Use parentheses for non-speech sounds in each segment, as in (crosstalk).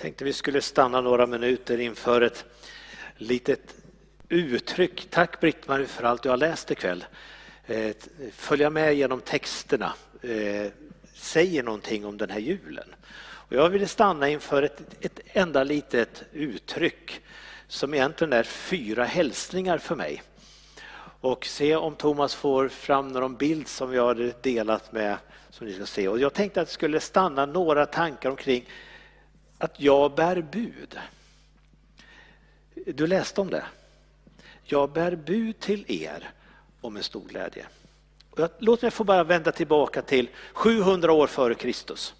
tänkte vi skulle stanna några minuter inför ett litet uttryck. Tack Britt-Marie för allt du har läst ikväll. Eh, följa med genom texterna eh, säger någonting om den här julen. Och jag ville stanna inför ett, ett enda litet uttryck som egentligen är fyra hälsningar för mig. Och se om Thomas får fram någon bild som jag hade delat med som ni ska se. Och jag tänkte att det skulle stanna några tankar omkring att jag bär bud. Du läste om det. Jag bär bud till er om en stor glädje. Låt mig få bara vända tillbaka till 700 år före Kristus.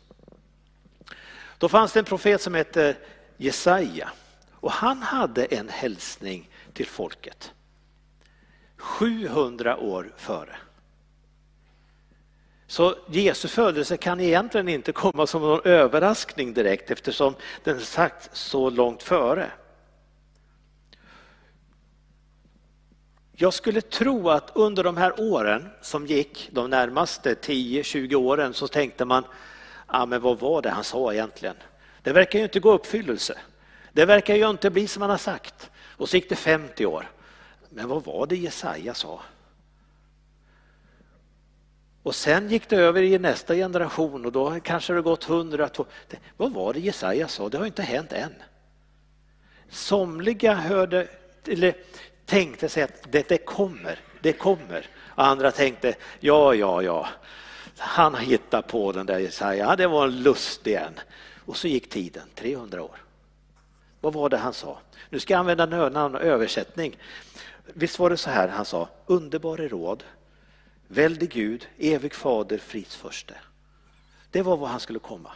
Då fanns det en profet som hette Jesaja och han hade en hälsning till folket. 700 år före. Så Jesu födelse kan egentligen inte komma som någon överraskning direkt eftersom den är sagt så långt före. Jag skulle tro att under de här åren som gick, de närmaste 10-20 åren, så tänkte man, ja men vad var det han sa egentligen? Det verkar ju inte gå uppfyllelse. Det verkar ju inte bli som han har sagt. Och så gick det 50 år. Men vad var det Jesaja sa? Och sen gick det över i nästa generation och då kanske det gått hundra. Vad var det Jesaja sa? Det har inte hänt än. Somliga hörde, eller tänkte sig att det, det kommer, det kommer. Och andra tänkte, ja, ja, ja, han har hittat på den där Jesaja, det var en lust igen. Och så gick tiden, 300 år. Vad var det han sa? Nu ska jag använda en annan översättning. Visst var det så här han sa, underbar råd, väldig Gud, evig fader, fridsförste. Det var vad han skulle komma.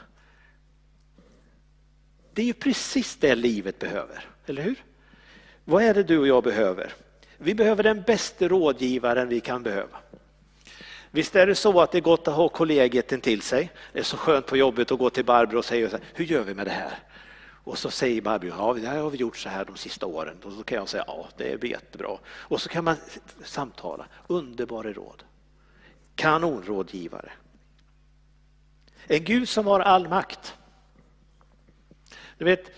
Det är ju precis det livet behöver, eller hur? Vad är det du och jag behöver? Vi behöver den bästa rådgivaren vi kan behöva. Visst är det så att det är gott att ha kollegiet till sig. Det är så skönt på jobbet att gå till Barbro och säga hur gör vi med det här? Och så säger Barbro, ja det här har vi gjort så här de sista åren. Och så kan jag säga, ja det är jättebra. Och så kan man samtala, underbara råd. Kanonrådgivare. En Gud som har all makt. Du vet,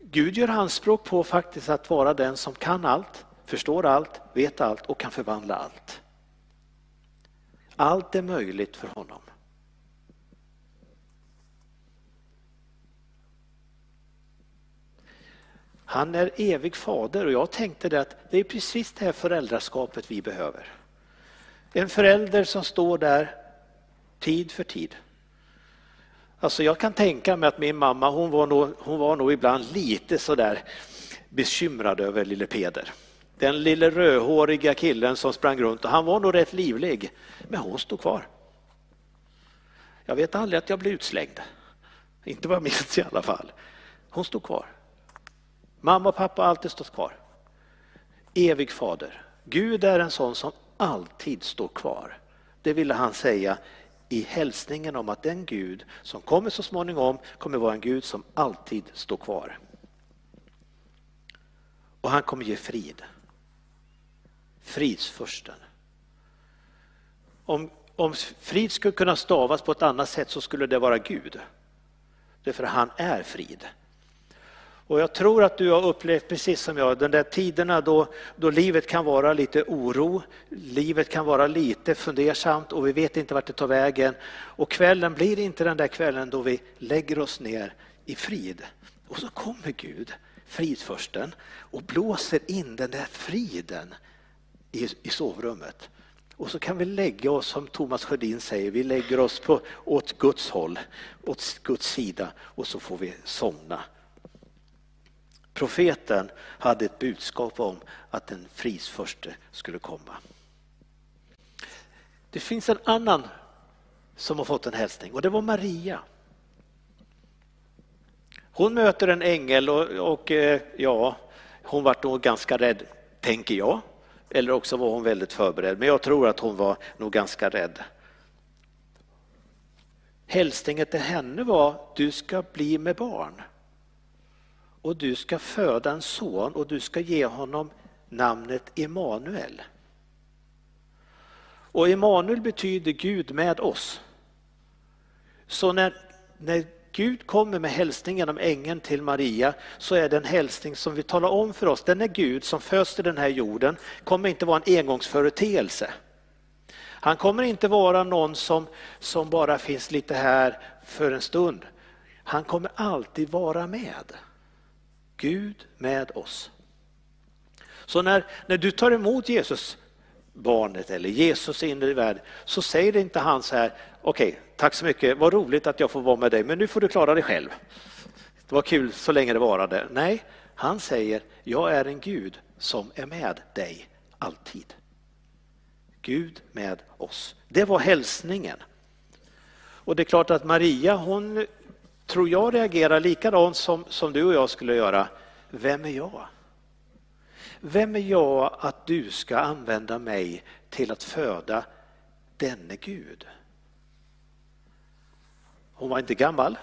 Gud gör anspråk på faktiskt att vara den som kan allt, förstår allt, vet allt och kan förvandla allt. Allt är möjligt för honom. Han är evig fader och jag tänkte det att det är precis det här föräldraskapet vi behöver. En förälder som står där tid för tid Alltså jag kan tänka mig att min mamma hon var nog, hon var nog ibland lite sådär bekymrad över lille Peder. Den lille rödhåriga killen som sprang runt och han var nog rätt livlig. Men hon stod kvar. Jag vet aldrig att jag blev utslängd. Inte vad jag minns i alla fall. Hon stod kvar. Mamma och pappa har alltid stått kvar. Evig fader. Gud är en sån som alltid står kvar. Det ville han säga i hälsningen om att den Gud som kommer så småningom kommer vara en Gud som alltid står kvar. Och han kommer ge frid. Fridsfursten. Om, om frid skulle kunna stavas på ett annat sätt så skulle det vara Gud. Därför han är frid. Och jag tror att du har upplevt precis som jag, de där tiderna då, då livet kan vara lite oro, livet kan vara lite fundersamt och vi vet inte vart det tar vägen. Och kvällen blir inte den där kvällen då vi lägger oss ner i frid. Och så kommer Gud, fridförsten, och blåser in den där friden i, i sovrummet. Och så kan vi lägga oss, som Thomas Sjödin säger, vi lägger oss på, åt Guds håll, åt Guds sida och så får vi somna Profeten hade ett budskap om att den frisförste skulle komma. Det finns en annan som har fått en hälsning och det var Maria. Hon möter en ängel och, och eh, ja, hon var nog ganska rädd, tänker jag. Eller också var hon väldigt förberedd, men jag tror att hon var nog ganska rädd. Hälsningen till henne var, du ska bli med barn och du ska föda en son och du ska ge honom namnet Emanuel. Och Emanuel betyder Gud med oss. Så när, när Gud kommer med hälsningen om ängeln till Maria så är det en hälsning som vi talar om för oss. Den är Gud som föds till den här jorden, kommer inte vara en engångsföreteelse. Han kommer inte vara någon som, som bara finns lite här för en stund. Han kommer alltid vara med. Gud med oss. Så när, när du tar emot Jesus, barnet eller Jesus in i världen, så säger inte han så här, okej, okay, tack så mycket, vad roligt att jag får vara med dig, men nu får du klara dig själv. Det var kul så länge det varade. Nej, han säger, jag är en Gud som är med dig alltid. Gud med oss. Det var hälsningen. Och det är klart att Maria, hon tror jag reagerar likadant som, som du och jag skulle göra. Vem är jag? Vem är jag att du ska använda mig till att föda denne Gud? Hon var inte gammal.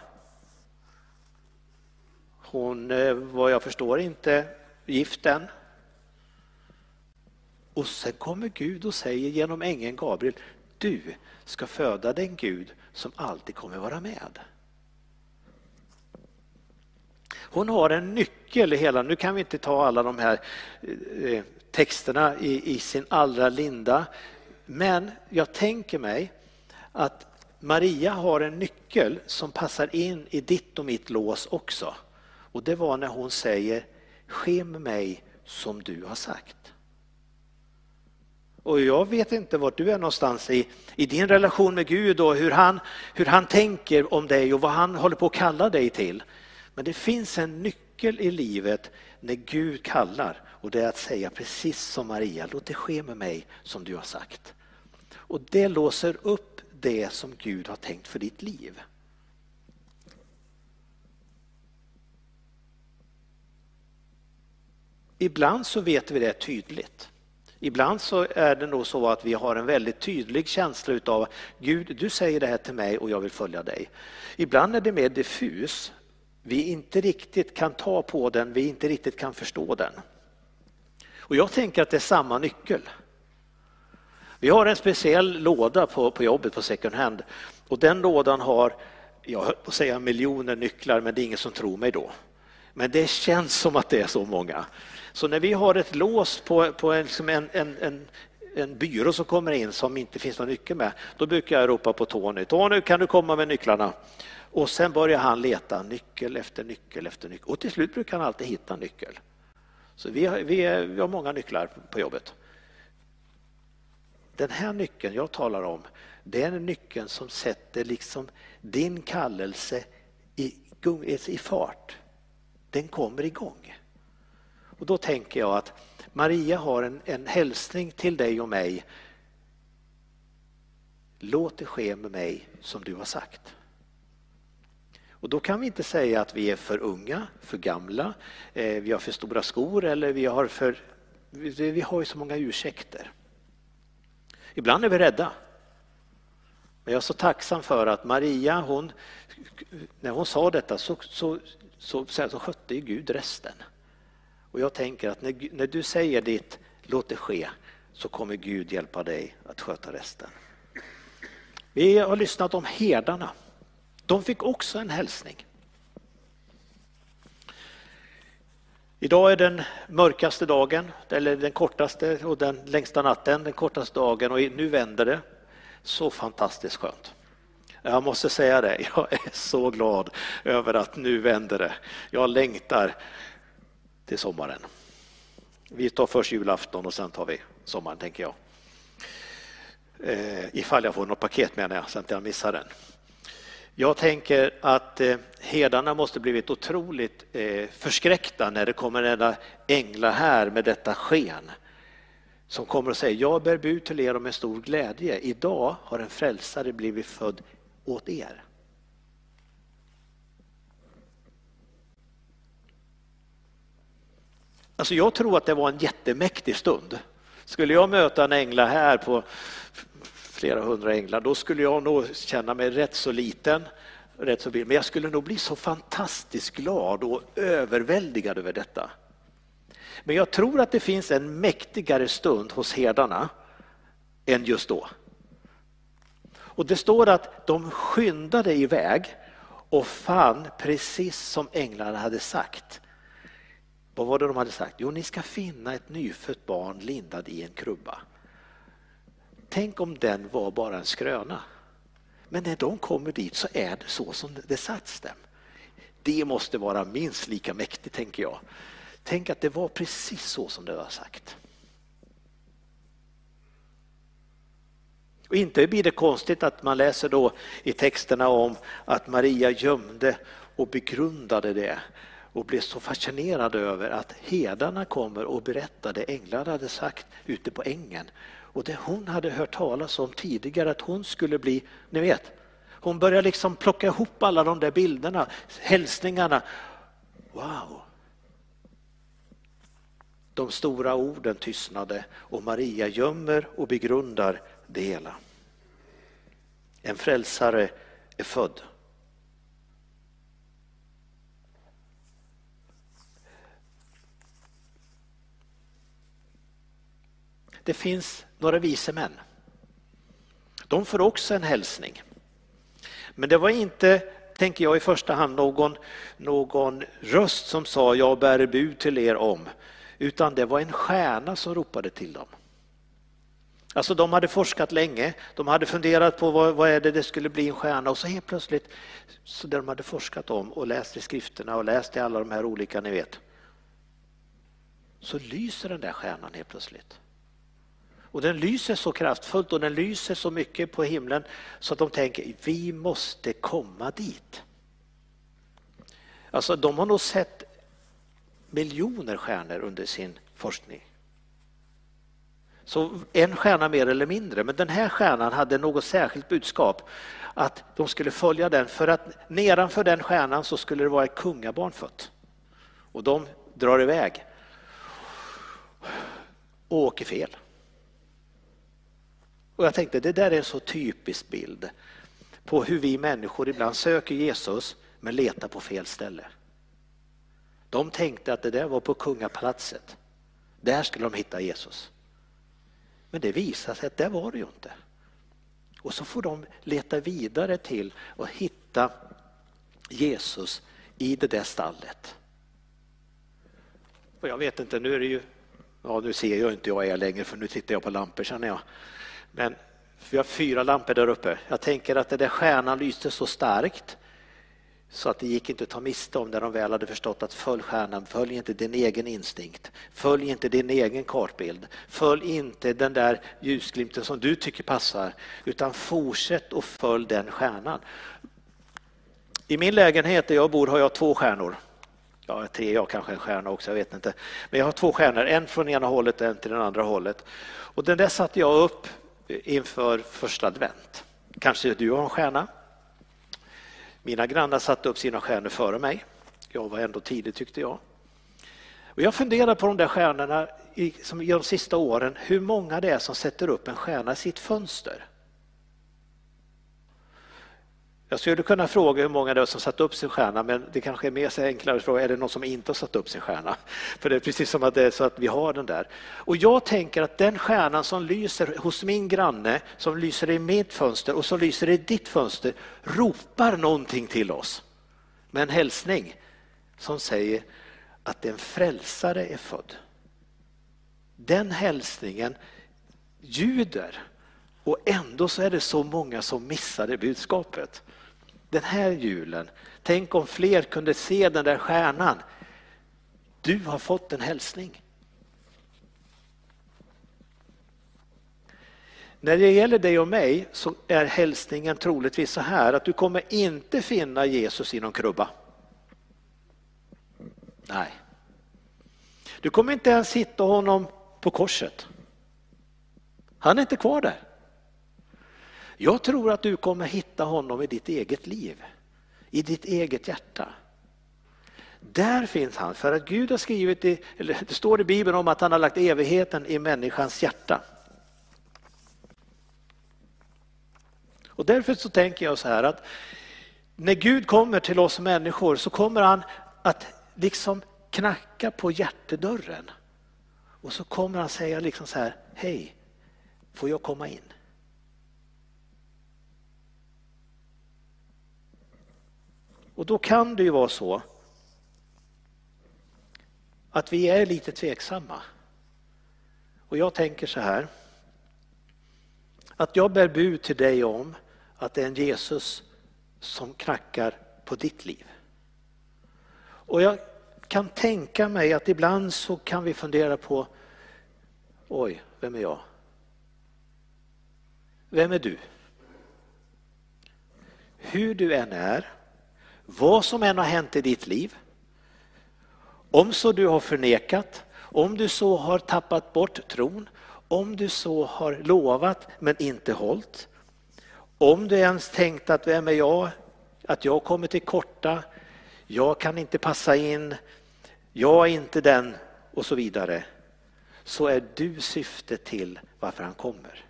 Hon var, vad jag förstår inte gift än. Och sen kommer Gud och säger genom ängeln Gabriel, du ska föda den Gud som alltid kommer vara med. Hon har en nyckel i hela, nu kan vi inte ta alla de här eh, eh, texterna i, i sin allra linda, men jag tänker mig att Maria har en nyckel som passar in i ditt och mitt lås också. Och det var när hon säger, ske med mig som du har sagt. Och jag vet inte vart du är någonstans i, i din relation med Gud och hur han, hur han tänker om dig och vad han håller på att kalla dig till. Men det finns en nyckel i livet när Gud kallar och det är att säga precis som Maria, låt det ske med mig som du har sagt. Och det låser upp det som Gud har tänkt för ditt liv. Ibland så vet vi det tydligt. Ibland så är det nog så att vi har en väldigt tydlig känsla utav Gud, du säger det här till mig och jag vill följa dig. Ibland är det mer diffus. Vi inte riktigt kan ta på den, vi inte riktigt kan förstå den. Och jag tänker att det är samma nyckel. Vi har en speciell låda på, på jobbet på second hand och den lådan har, jag höll på att säga miljoner nycklar men det är ingen som tror mig då. Men det känns som att det är så många. Så när vi har ett lås på, på en, liksom en, en, en, en byrå som kommer in som inte finns någon nyckel med, då brukar jag ropa på Tony. Tony, kan du komma med nycklarna? Och sen börjar han leta nyckel efter nyckel efter nyckel och till slut brukar han alltid hitta nyckel. Så vi har, vi, är, vi har många nycklar på jobbet. Den här nyckeln jag talar om, det är nyckeln som sätter liksom din kallelse i, i fart. Den kommer igång. Och då tänker jag att Maria har en, en hälsning till dig och mig. Låt det ske med mig som du har sagt. Och då kan vi inte säga att vi är för unga, för gamla, eh, vi har för stora skor eller vi har för... Vi, vi har ju så många ursäkter. Ibland är vi rädda. Men jag är så tacksam för att Maria, hon, när hon sa detta så, så, så, så, så skötte ju Gud resten. Och jag tänker att när, när du säger ditt, låt det ske, så kommer Gud hjälpa dig att sköta resten. Vi har lyssnat om herdarna. De fick också en hälsning. Idag är den mörkaste dagen, eller den kortaste och den längsta natten, den kortaste dagen och nu vänder det. Så fantastiskt skönt. Jag måste säga det, jag är så glad över att nu vänder det. Jag längtar till sommaren. Vi tar först julafton och sen tar vi sommaren, tänker jag. Eh, ifall jag får något paket menar jag, så att jag missar den. Jag tänker att eh, herdarna måste blivit otroligt eh, förskräckta när det kommer en änglar här med detta sken som kommer och säger jag bär bud till er om en stor glädje. Idag har en frälsare blivit född åt er. Alltså jag tror att det var en jättemäktig stund. Skulle jag möta en ängla här på flera hundra änglar, då skulle jag nog känna mig rätt så liten. Rätt så men jag skulle nog bli så fantastiskt glad och överväldigad över detta. Men jag tror att det finns en mäktigare stund hos herdarna än just då. Och det står att de skyndade iväg och fann precis som änglarna hade sagt. Vad var det de hade sagt? Jo, ni ska finna ett nyfött barn lindad i en krubba. Tänk om den var bara en skröna. Men när de kommer dit så är det så som det satts dem. Det måste vara minst lika mäktigt, tänker jag. Tänk att det var precis så som det var sagt. Och inte blir det konstigt att man läser då i texterna om att Maria gömde och begrundade det och blev så fascinerad över att hedarna kommer och berättar det änglarna hade sagt ute på ängen. Och det hon hade hört talas om tidigare att hon skulle bli, ni vet, hon börjar liksom plocka ihop alla de där bilderna, hälsningarna. Wow! De stora orden tystnade och Maria gömmer och begrundar det hela. En frälsare är född. Det finns några vise män. De får också en hälsning. Men det var inte, tänker jag i första hand, någon, någon röst som sa jag bär bud till er om, utan det var en stjärna som ropade till dem. Alltså de hade forskat länge, de hade funderat på vad, vad är det det skulle bli en stjärna och så helt plötsligt, så det de hade forskat om och läst i skrifterna och läst i alla de här olika, ni vet, så lyser den där stjärnan helt plötsligt. Och den lyser så kraftfullt och den lyser så mycket på himlen så att de tänker vi måste komma dit. Alltså de har nog sett miljoner stjärnor under sin forskning. Så en stjärna mer eller mindre, men den här stjärnan hade något särskilt budskap att de skulle följa den för att nedanför den stjärnan så skulle det vara ett kungabarn fött. Och de drar iväg och åker fel. Och jag tänkte det där är en så typisk bild på hur vi människor ibland söker Jesus men letar på fel ställe. De tänkte att det där var på kungapalatset. Där skulle de hitta Jesus. Men det visade sig att det var det ju inte. Och så får de leta vidare till och hitta Jesus i det där stallet. Och jag vet inte, nu är det ju, ja nu ser jag inte jag er längre för nu tittar jag på lampor känner jag. Men vi har fyra lampor där uppe. Jag tänker att den där stjärnan lyste så starkt så att det gick inte att ta miste om när de väl hade förstått att följ stjärnan, följ inte din egen instinkt, följ inte din egen kartbild, följ inte den där ljusglimten som du tycker passar, utan fortsätt och följ den stjärnan. I min lägenhet där jag bor har jag två stjärnor. Ja, tre, jag kanske en stjärna också, jag vet inte. Men jag har två stjärnor, en från ena hållet och en till det andra hållet. Och den där satte jag upp inför första advent. Kanske du har en stjärna? Mina grannar satte upp sina stjärnor före mig. Jag var ändå tidig tyckte jag. Och jag funderar på de där stjärnorna i, som i de sista åren, hur många det är som sätter upp en stjärna i sitt fönster. Jag skulle kunna fråga hur många det är som satt upp sin stjärna, men det kanske är mer så enklare att fråga, är det någon som inte har satt upp sin stjärna? (laughs) För det är precis som att det är så att vi har den där. Och jag tänker att den stjärnan som lyser hos min granne, som lyser i mitt fönster och som lyser i ditt fönster, ropar någonting till oss. Med en hälsning som säger att en frälsare är född. Den hälsningen ljuder och ändå så är det så många som missar det budskapet den här julen, tänk om fler kunde se den där stjärnan. Du har fått en hälsning. När det gäller dig och mig så är hälsningen troligtvis så här att du kommer inte finna Jesus i någon krubba. Nej. Du kommer inte ens hitta honom på korset. Han är inte kvar där. Jag tror att du kommer hitta honom i ditt eget liv, i ditt eget hjärta. Där finns han, för att Gud har skrivit, i, eller det står i Bibeln om att han har lagt evigheten i människans hjärta. Och därför så tänker jag så här att när Gud kommer till oss människor så kommer han att liksom knacka på hjärtedörren. Och så kommer han säga liksom så här, hej, får jag komma in? Och då kan det ju vara så att vi är lite tveksamma. Och jag tänker så här. Att jag bär bud till dig om att det är en Jesus som knackar på ditt liv. Och jag kan tänka mig att ibland så kan vi fundera på, oj, vem är jag? Vem är du? Hur du än är, vad som än har hänt i ditt liv, om så du har förnekat, om du så har tappat bort tron, om du så har lovat men inte hållit, om du ens tänkt att vem är jag, att jag kommer till korta, jag kan inte passa in, jag är inte den och så vidare, så är du syftet till varför han kommer.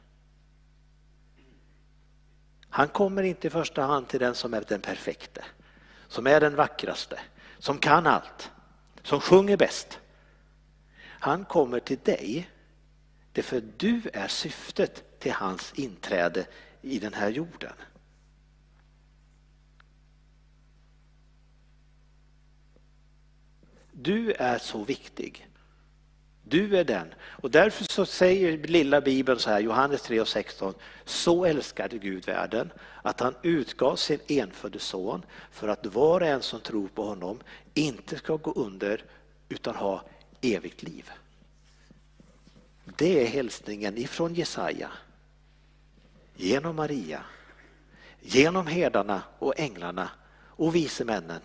Han kommer inte i första hand till den som är den perfekte, som är den vackraste, som kan allt, som sjunger bäst. Han kommer till dig därför du är syftet till hans inträde i den här jorden. Du är så viktig. Du är den. Och därför så säger lilla bibeln så här, Johannes 3 och 16. Så älskade Gud världen att han utgav sin enfödde son för att var och en som tror på honom inte ska gå under utan ha evigt liv. Det är hälsningen ifrån Jesaja, genom Maria, genom herdarna och änglarna och vise männen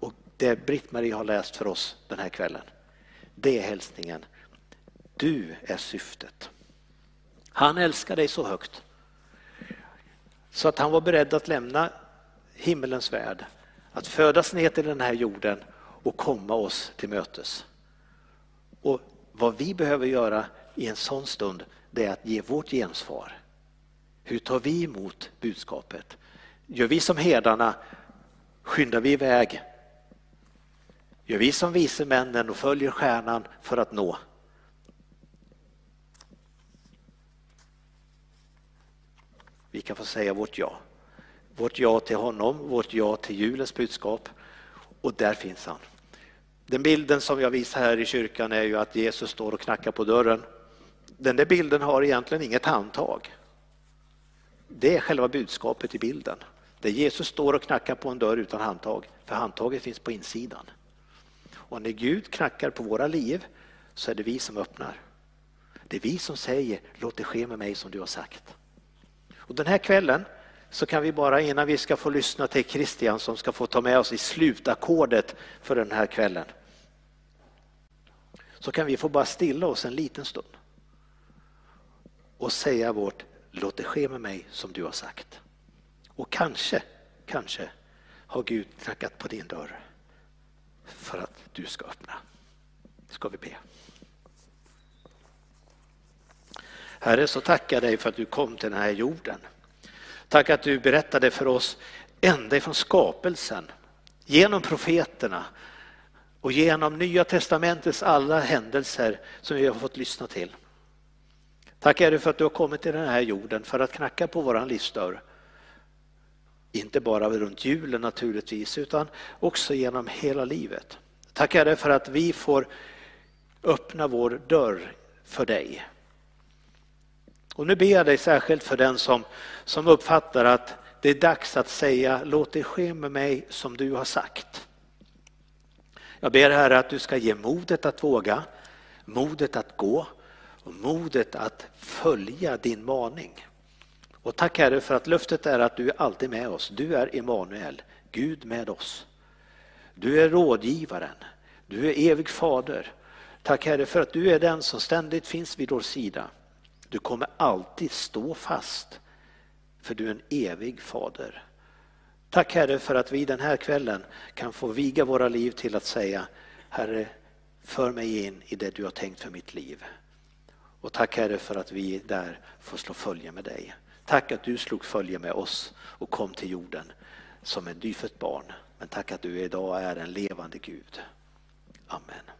och det Britt-Marie har läst för oss den här kvällen. Det är hälsningen. Du är syftet. Han älskar dig så högt så att han var beredd att lämna himmelens värld, att födas ner till den här jorden och komma oss till mötes. Och vad vi behöver göra i en sån stund det är att ge vårt gensvar. Hur tar vi emot budskapet? Gör vi som herdarna, skyndar vi iväg Gör vi som vise männen och följer stjärnan för att nå. Vi kan få säga vårt ja. Vårt ja till honom, vårt ja till julens budskap. Och där finns han. Den bilden som jag visar här i kyrkan är ju att Jesus står och knackar på dörren. Den där bilden har egentligen inget handtag. Det är själva budskapet i bilden. Där Jesus står och knackar på en dörr utan handtag, för handtaget finns på insidan. Och när Gud knackar på våra liv så är det vi som öppnar. Det är vi som säger låt det ske med mig som du har sagt. Och den här kvällen så kan vi bara innan vi ska få lyssna till Christian som ska få ta med oss i slutackordet för den här kvällen. Så kan vi få bara stilla oss en liten stund och säga vårt låt det ske med mig som du har sagt. Och kanske, kanske har Gud knackat på din dörr för att du ska öppna. Ska vi be. Herre, så tackar dig för att du kom till den här jorden. Tack att du berättade för oss ända ifrån skapelsen, genom profeterna och genom Nya testamentets alla händelser som vi har fått lyssna till. Tack är du för att du har kommit till den här jorden för att knacka på våran livsdörr inte bara runt julen naturligtvis, utan också genom hela livet. Tackar dig för att vi får öppna vår dörr för dig. Och nu ber jag dig särskilt för den som, som uppfattar att det är dags att säga låt det ske med mig som du har sagt. Jag ber Herre att du ska ge modet att våga, modet att gå och modet att följa din maning. Och tack Herre för att löftet är att du är alltid med oss. Du är Emanuel, Gud med oss. Du är rådgivaren, du är evig fader. Tack Herre för att du är den som ständigt finns vid vår sida. Du kommer alltid stå fast, för du är en evig fader. Tack Herre för att vi den här kvällen kan få viga våra liv till att säga Herre, för mig in i det du har tänkt för mitt liv. Och tack Herre för att vi där får slå följe med dig. Tack att du slog följe med oss och kom till jorden som ett nyfött barn. Men tack att du idag är en levande Gud. Amen.